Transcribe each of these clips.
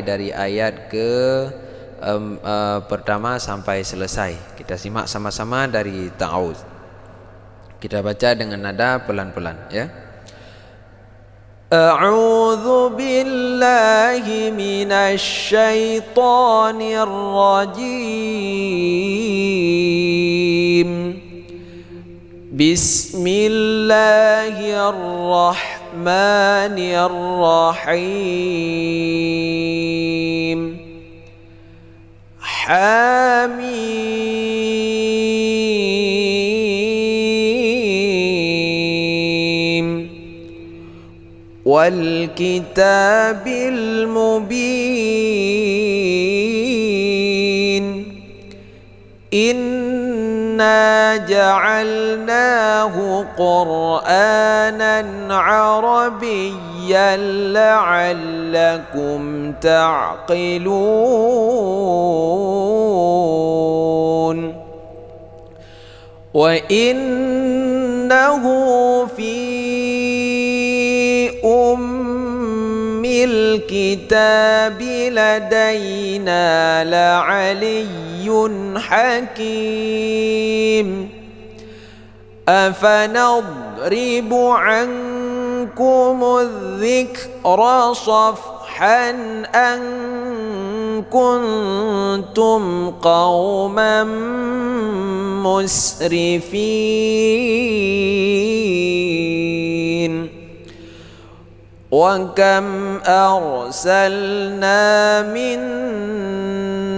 mulai dari ayat ke um, uh, pertama sampai selesai. Kita simak sama-sama dari ta'awuz. Kita baca dengan nada pelan-pelan ya. A'udzu billahi minasyaitonir rajim. Bismillahirrahmanirrahim. حميم والكتاب المبين. إنا جعلناه قرآنا عربيا لعلكم تعقلون. وإنه في أم الكتاب لدينا لعلي حكيم. أفنضرب عنكم الذكر صفحا أن كنتم قوما مسرفين وكم أرسلنا من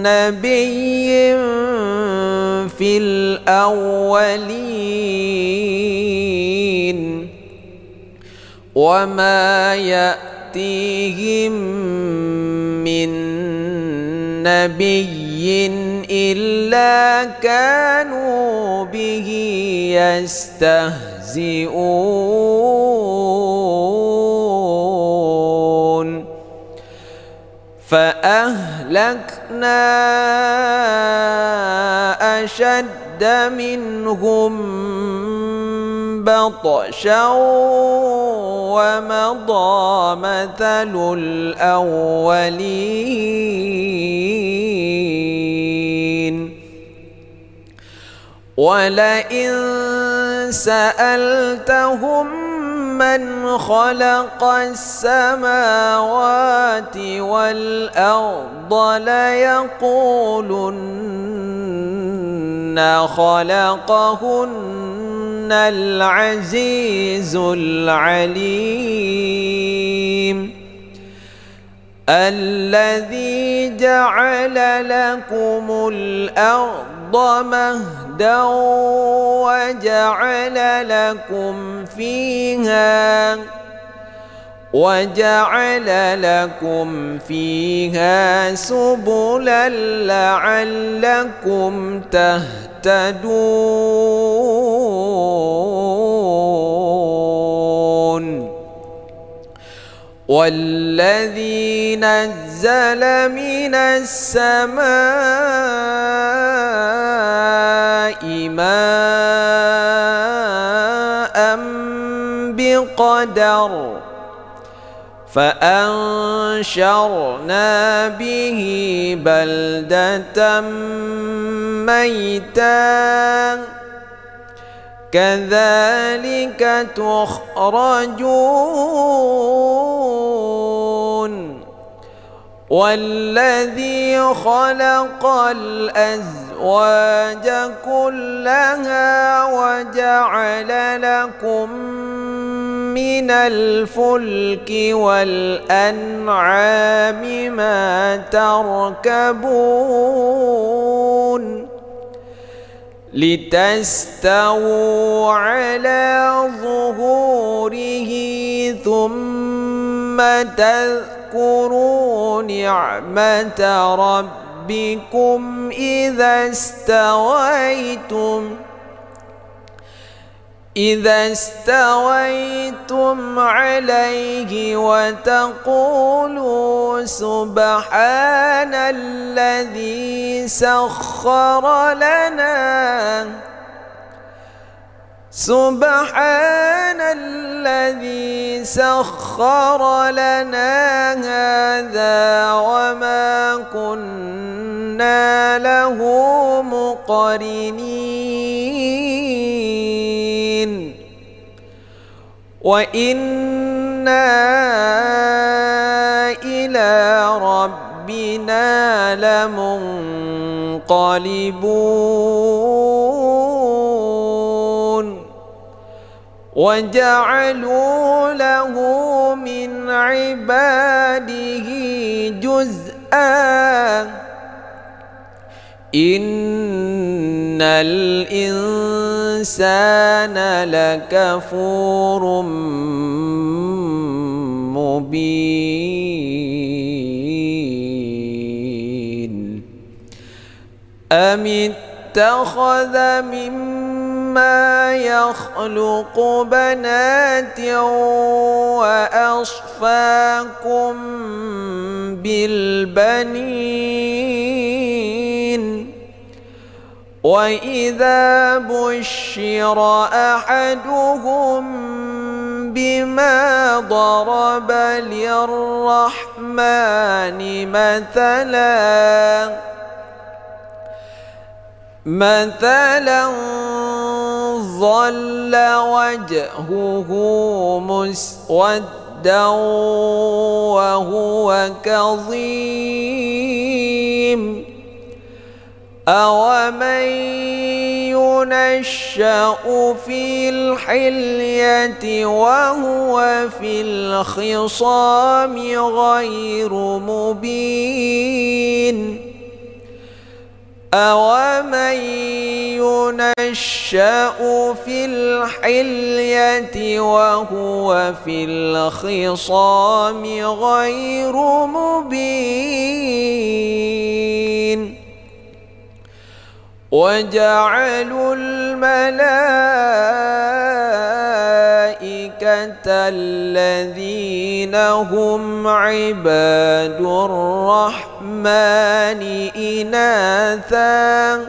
نبي في الأولين وما يأتيهم من نبي إلا كانوا به يستهزئون. فأهلكنا أشد منهم بطشا ومضى مثل الأولين ولئن سألتهم من خلق السماوات والأرض ليقولن خلقهن العزيز العليم الذي جعل لكم الأرض مهدا وجعل لكم فيها وجعل لكم فيها سبلا لعلكم تهتدون. والذي نزل من السماء ماء بقدر فأنشرنا به بلدة ميتا. كذلك تخرجون. والذي خلق الأزواج كلها وجعل لكم من الفلك والأنعام ما تركبون لتستووا على ظهوره ثم تذكروا نعمة ربكم إذا استويتم إذا استويتم عليه وتقولوا سبحان الذي سخر لنا. سبحان الذي سخر لنا هذا وما كنا له مقرنين. وإنا إلى ربنا لمنقلبون وجعلوا له من عباده جزءا إن الإنسان لكفور مبين أم اتخذ مما يخلق بنات وأصفاكم بالبنين وإذا بشر أحدهم بما ضرب للرحمن مثلا مثلا ظل وجهه مسودا وهو كظيم أومن ينشأ في الحلية وهو في الخصام غير مبين أومن ينشأ في الحلية وهو في الخصام غير مبين وجعلوا الملائكة الذين هم عباد الرحمن إناثا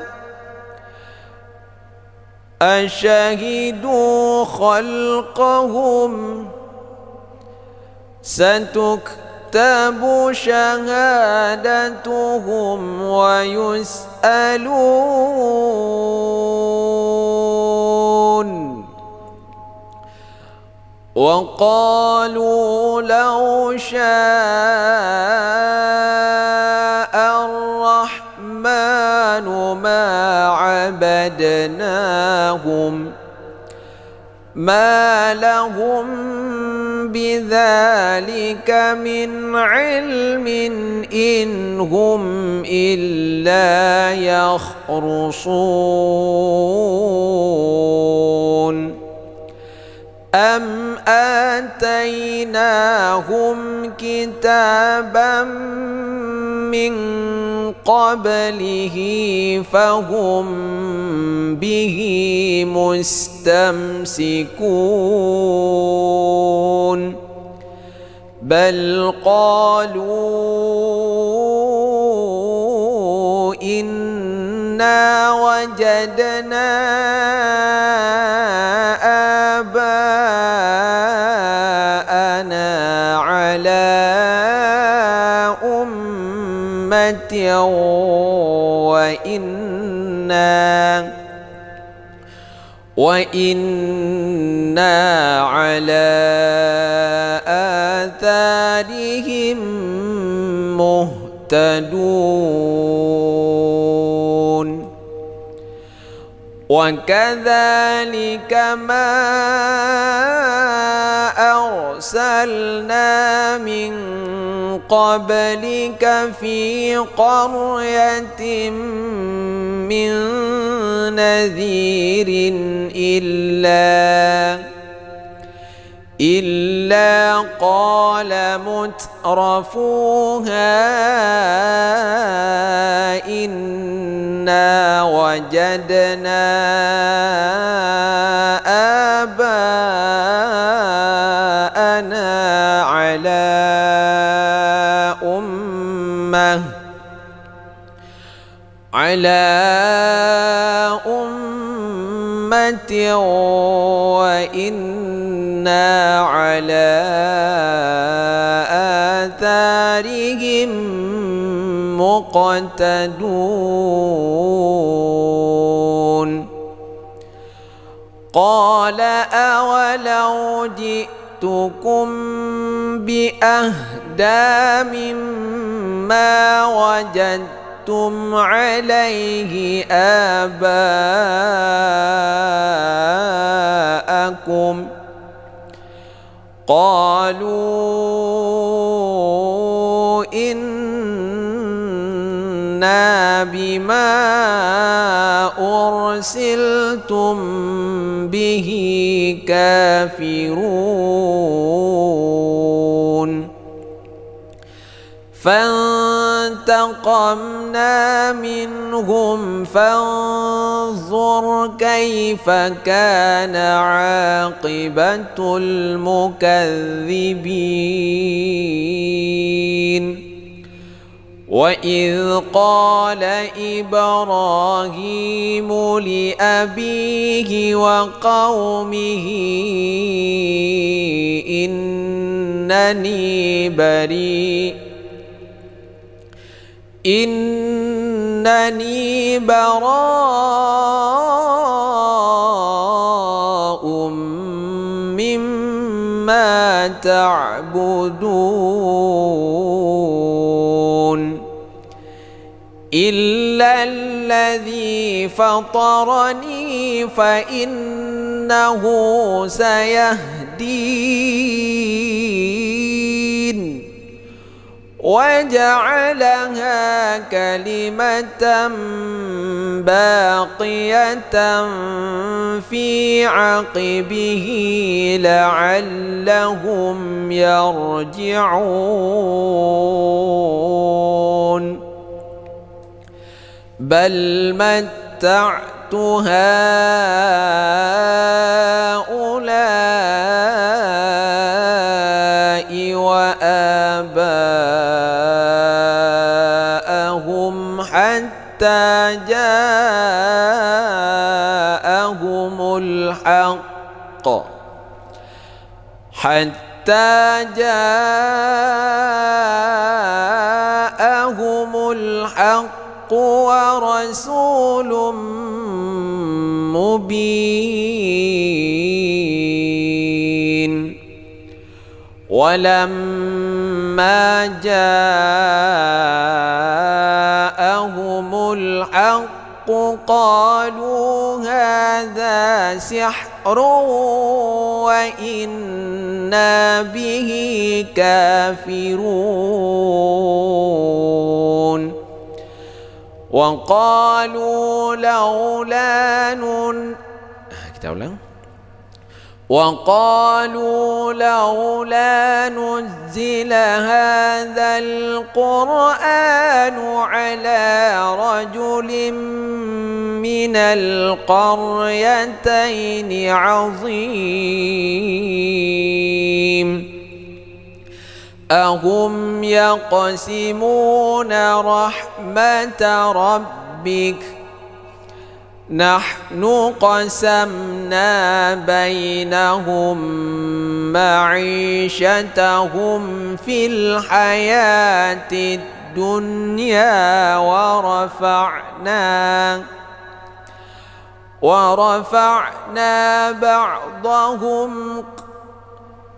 أشهدوا خلقهم ستكتب تكتب شهادتهم ويسألون. وقالوا لو شاء الرحمن ما عبدناهم ما لهم بذلك من علم إن هم إلا يخرصون. أم آتيناهم كتابا من قبله فهم به مستمسكون بل قالوا إنا وجدنا وإنا وإنا على آثارهم مهتدون. وكذلك ما أرسلنا من قبلك في قرية من نذير إلا إلا قال مترفوها إنا وجدنا آباءنا على أمة على أمة على آثار آثارهم مقتدون قال أولو جئتكم بأهدى مما وجدتم عليه آباءكم ۖ قالوا إنا بما أرسلتم به كافرون. فانتقمنا منهم فانظر كيف كان عاقبة المكذبين. وإذ قال إبراهيم لأبيه وقومه إنني بريء إنني براء مما تعبدون إلا الذي فطرني فإنه سيهدين. وجعلها كلمة باقية في عقبه لعلهم يرجعون. بل متعت هؤلاء وآباءهم حتى جاءهم الحق. حتى جاءهم الحق ورسول مبين. ولما جاءهم الحق قالوا هذا سحر وإنا به كافرون وقالوا لولا نن. وقالوا لولا نزل هذا القرآن على رجل من القريتين عظيم. أهم يقسمون رحمة ربك نحن قسمنا بينهم معيشتهم في الحياة الدنيا ورفعنا ورفعنا بعضهم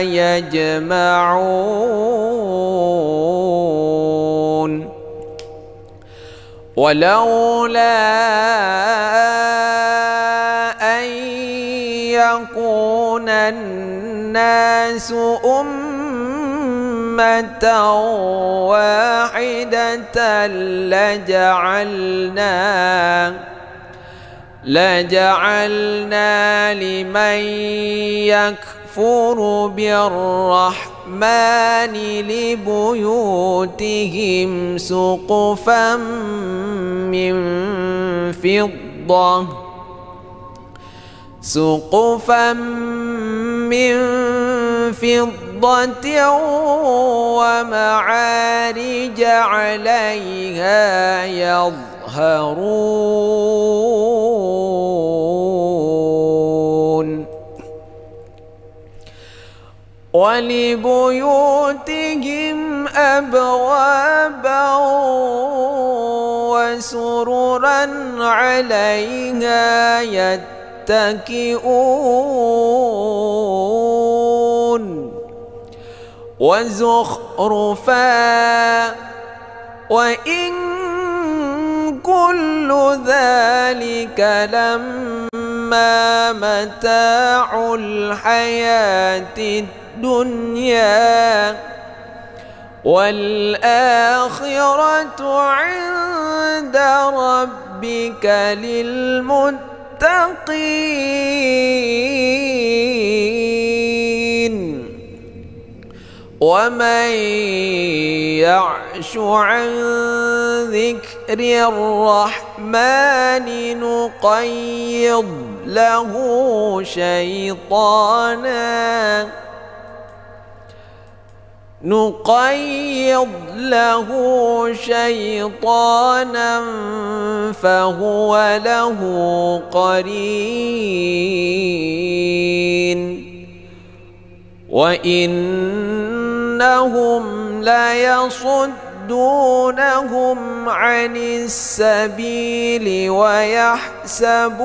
يجمعون. ولولا أن يكون الناس أمة واحدة لجعلنا لجعلنا لمن يكفر بالرحمن لبيوتهم سقفا من فضة سقفا من فضة ومعارج عليها يظهرون ولبيوتهم أبوابا وسررا عليها يتكئون وزخرفا وإن كل ذلك لما متاع الحياة الدنيا والآخرة عند ربك للمتقين. ومن يعش عن ذكر الرحمن نقيض له شيطانا. نقيض له شيطانا فهو له قرين. وإنهم ليصدونهم عن السبيل ويحسبون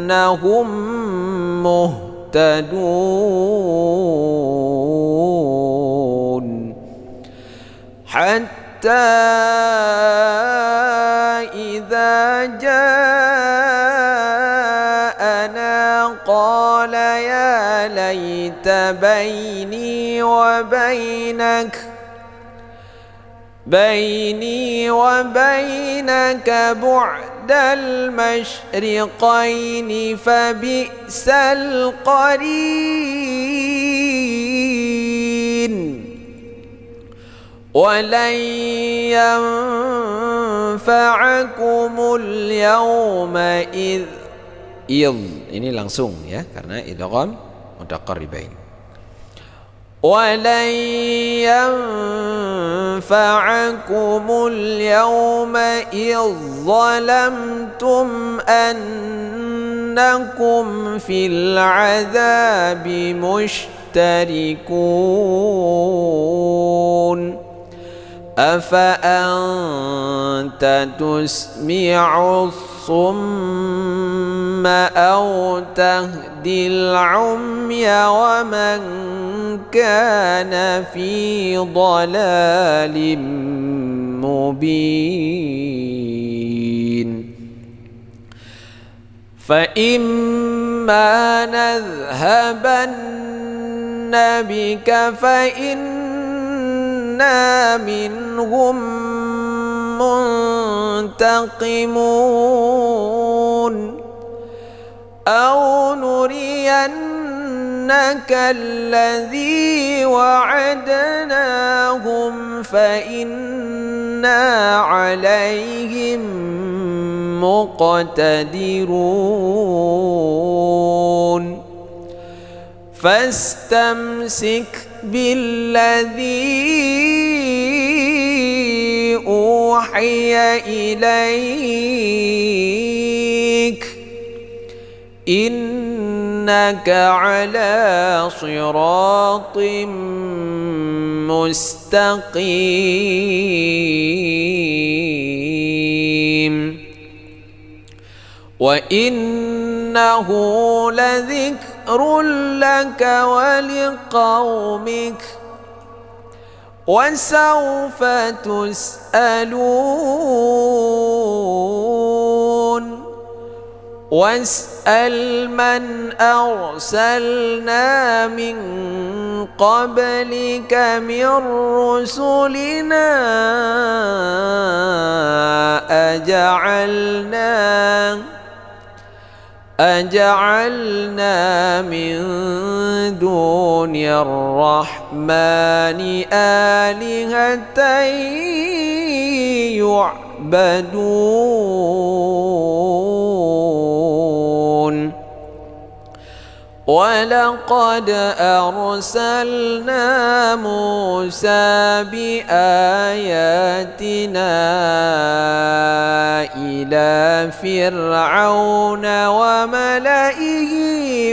أنهم مهتدون حتى إذا جاءنا قال يا ليت بيني وبينك بيني وبينك بعد إحدى المشرقين فبئس القرين. ولن ينفعكم اليوم إذ إذ. إني langsung ya karena idgham متقربين ولن ينفعكم اليوم إذ ظلمتم أنكم في العذاب مشتركون أفأنت تسمع الصم أو تهدي العمي ومن كان في ضلال مبين. فإما نذهبن بك فإنا منهم منتقمون. أو نرينك الذي وعدناهم فإنا عليهم مقتدرون. فاستمسك بالذي أوحي إليك. إنك على صراط مستقيم. وإنه لذكر لك ولقومك. وسوف تسألون. واسأل من أرسلنا من قبلك من رسلنا أجعلنا أجعلنا من دون الرحمن آلهة يعبدون. ولقد أرسلنا موسى بآياتنا إلى فرعون وملئه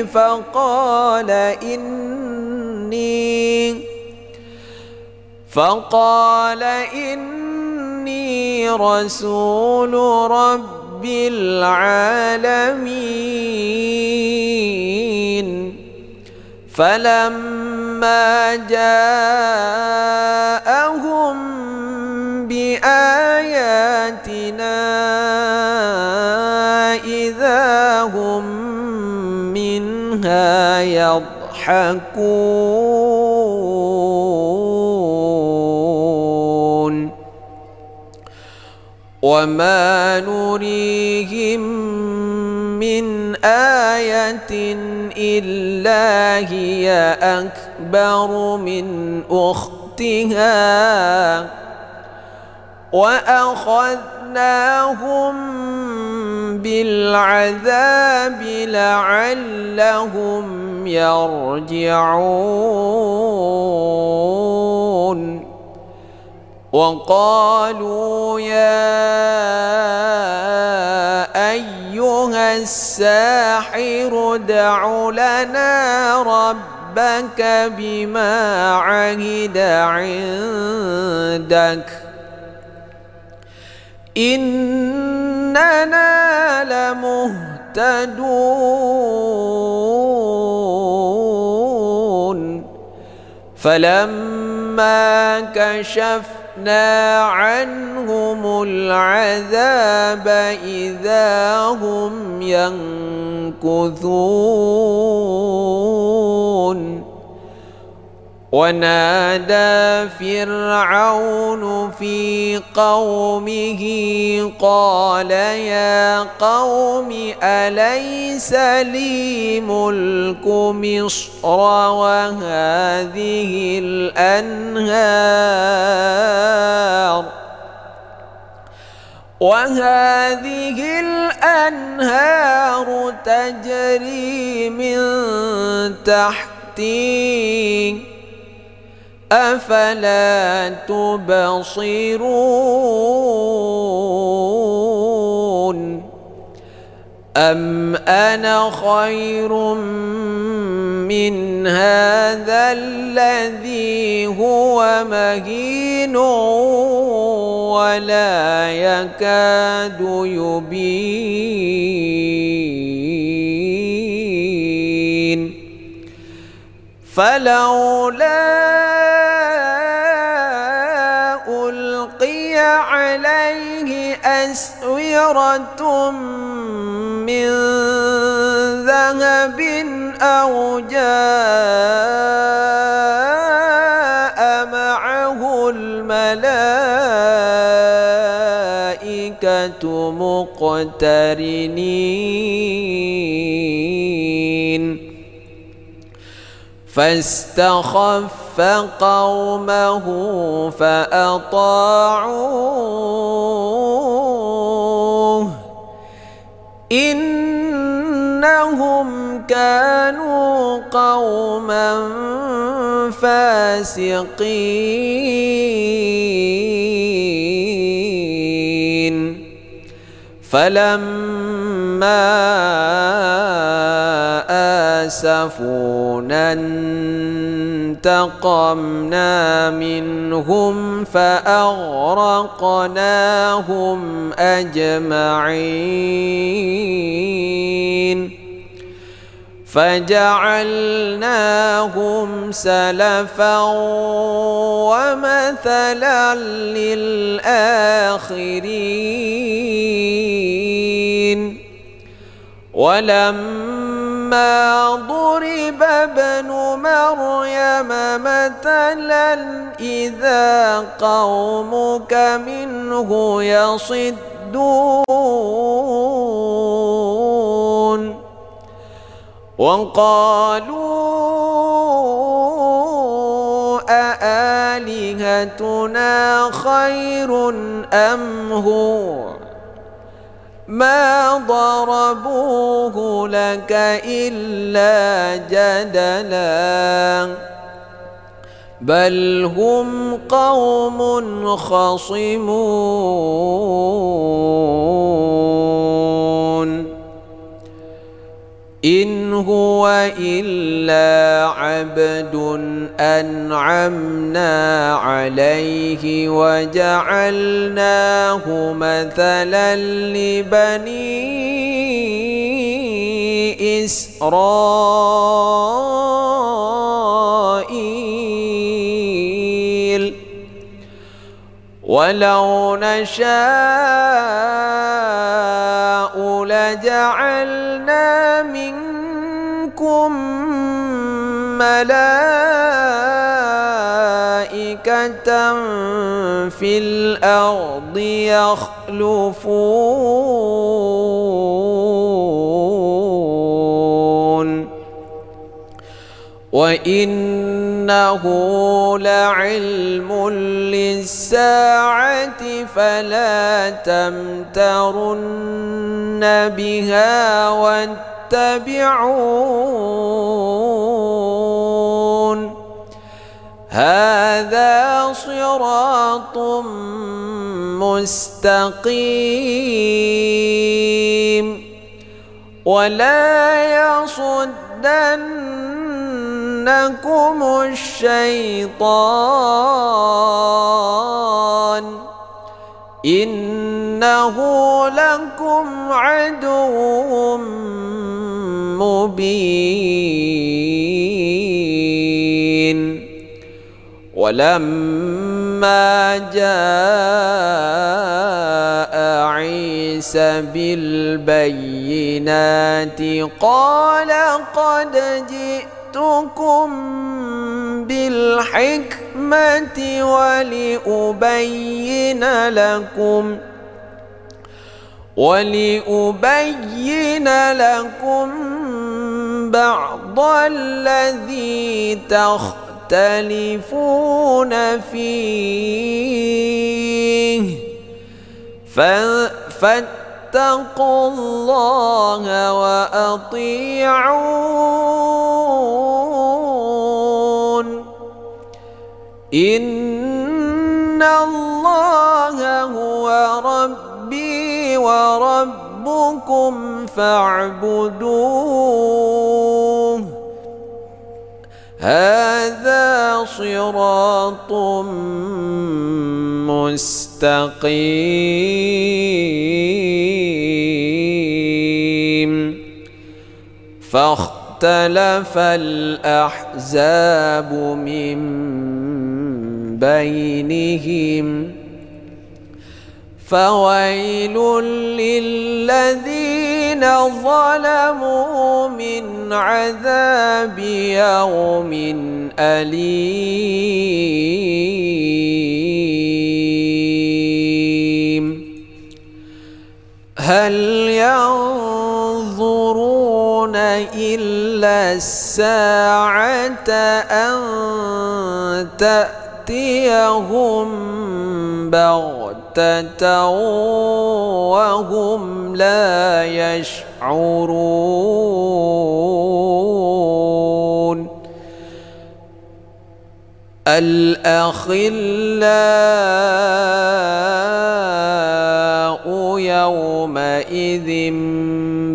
فقال إني فقال إني رسول العالمين. فلما جاءهم بآياتنا إذا هم منها يضحكون. وما نريهم من آية إلا هي أكبر من أختها وأخذناهم بالعذاب لعلهم يرجعون وقالوا يا أيها الساحر ادع لنا ربك بما عهد عندك. إننا لمهتدون. فلما كشفنا عنهم العذاب إذا هم ينكثون. ونادى فرعون في قومه قال يا قوم أليس لي ملك مصر وهذه الأنهار وهذه الأنهار تجري من تحتي أفلا تبصرون أم أنا خير من هذا الذي هو مهين ولا يكاد يبين فلولا عليه أسورة من ذهب أو جاء معه الملائكة مقترنين. فاستخف قومه فأطاعوه. إنهم كانوا قوما فاسقين. فلما آسفونا انتقمنا منهم فأغرقناهم أجمعين فجعلناهم سلفا ومثلا للآخرين ولما ضرب ابن مريم مثلا إذا قومك منه يصدون وقالوا أآلهتنا خير أم هو ما ضربوه لك إلا جدلا. بل هم قوم خصمون. إن هو إلا عبد أنعمنا عليه وجعلناه مثلا لبني إسرائيل ولو نشاء لجعلنا منكم ملائكة في الأرض يخلفون. وإنه لعلم للساعة فلا تمترن بها واتبعون هذا صراط مستقيم. ولا يصدنكم الشيطان. إنه لكم عدو مبين. ولما جاء عيسى بالبينات قال قد جئتكم بالحكمة ولأبين لكم ولأبين لكم بعض الذي تختلفون فيه. فاتقوا الله وأطيعون. إن الله هو ربي وربكم فاعبدوه. هذا صراط مستقيم. فاختلف الأحزاب من بينهم فويل للذين ظلموا من عذاب يوم أليم هل ينظرون إلا الساعة أن تأتيهم بغتة وهم لا يشعرون. الأخلاء يومئذ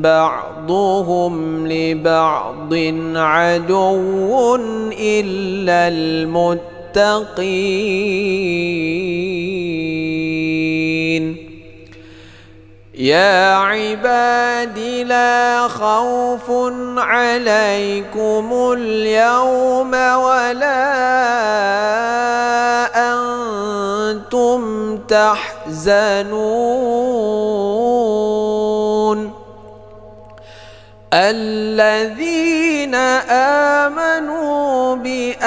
بعضهم لبعض عدو إلا المتقين. يا عباد لا خوف عليكم اليوم ولا أنتم تحزنون. الذين آمنوا بآياتنا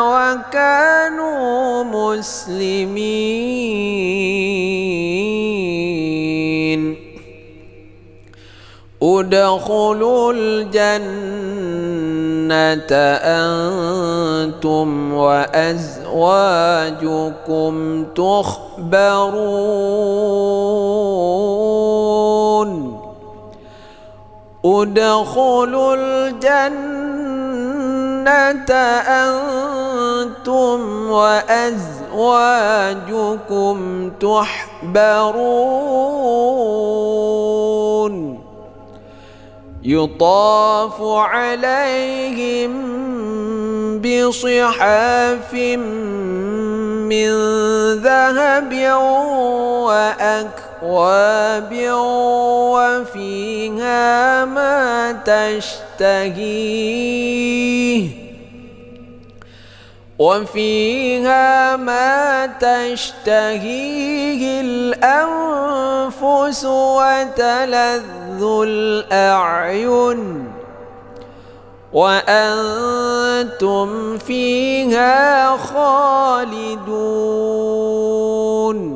وكانوا مسلمين. ادخلوا الجنة أنتم وأزواجكم تخبرون. ادخلوا الجنة أنتم وأزواجكم تحبرون. يطاف عليهم بصحاف من ذهب وأكواب وفيها ما تشتهيه. وفيها ما تشتهيه الأنفس وتلذ الأعين. وأنتم فيها خالدون.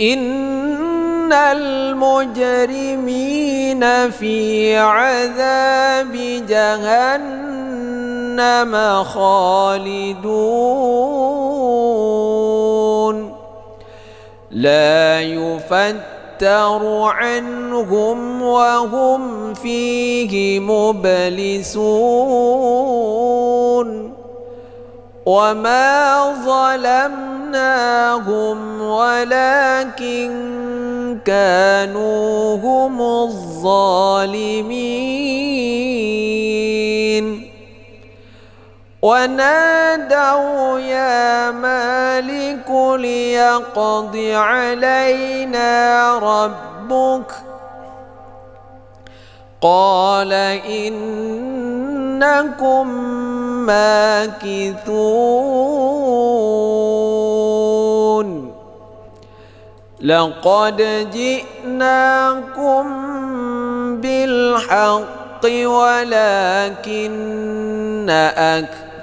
إن إن المجرمين في عذاب جهنم خالدون. لا يفتر عنهم وهم فيه مبلسون وما ظلمناهم ولكن كانوا هم الظالمين ونادوا يا مالك ليقض علينا ربك. قال إنكم ماكثون. لقد جئناكم بالحق ولكن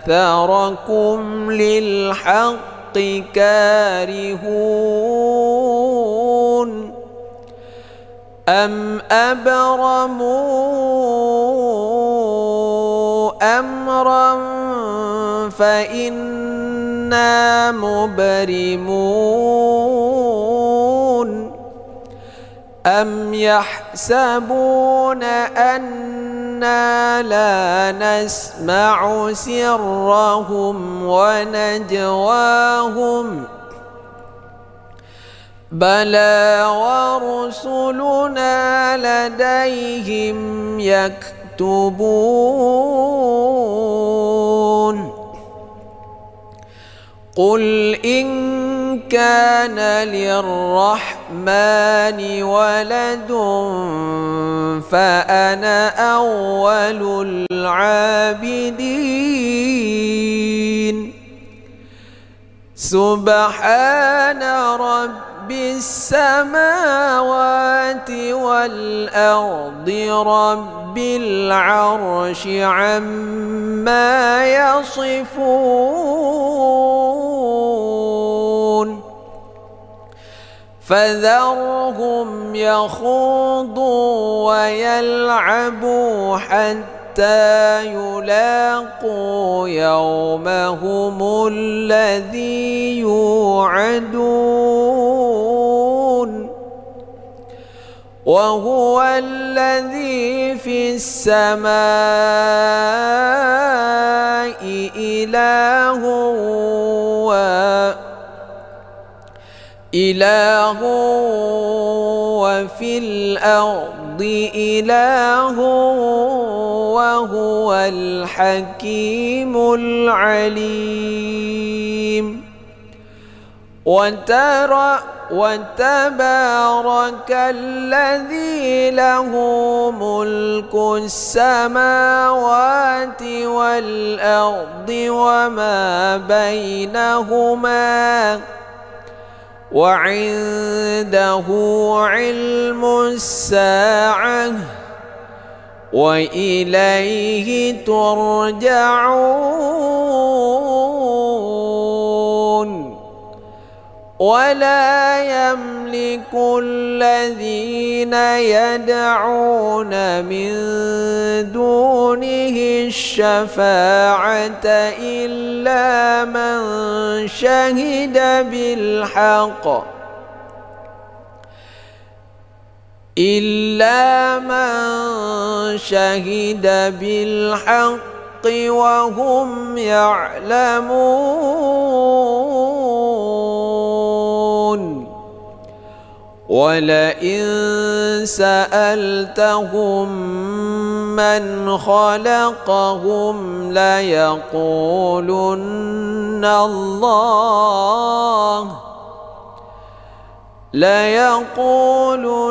أكثركم للحق كارهون أم أبرموا أمرا فإنا مبرمون أم يحسبون أنا لا نسمع سرهم ونجواهم ۖ. بلى ورسلنا لديهم يكتبون. قل إن كان للرحمن ولد فأنا أول العابدين. سبحان ربي رب السماوات والأرض رب العرش عما يصفون. فذرهم يخوضوا ويلعبوا حتى حتى يلاقوا يومهم الذي يوعدون. وهو الذي في السماء إله إله وفي الأرض إله وهو الحكيم العليم. وترى وتبارك الذي له ملك السماوات والأرض وما بينهما. وعنده علم الساعة وإليه ترجعون. ولا يملك الذين يدعون من دونه الشفاعة إلا من شهد بالحق إلا من شهد بالحق وهم يعلمون ولئن سألتهم من خلقهم ليقولن الله ليقولن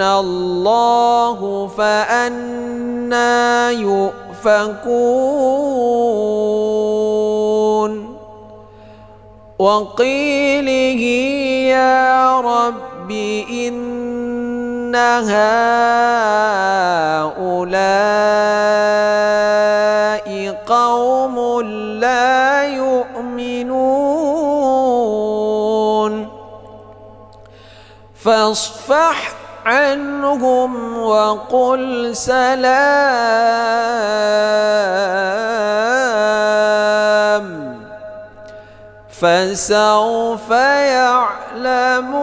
الله فأنا يؤفكون. وقيله يا رب إن هؤلاء قوم لا يؤمنون فاصفح عنهم وقل سلام فسوف يعلمون.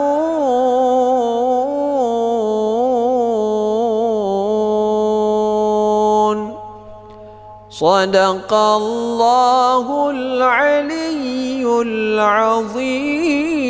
صدق الله العلي العظيم.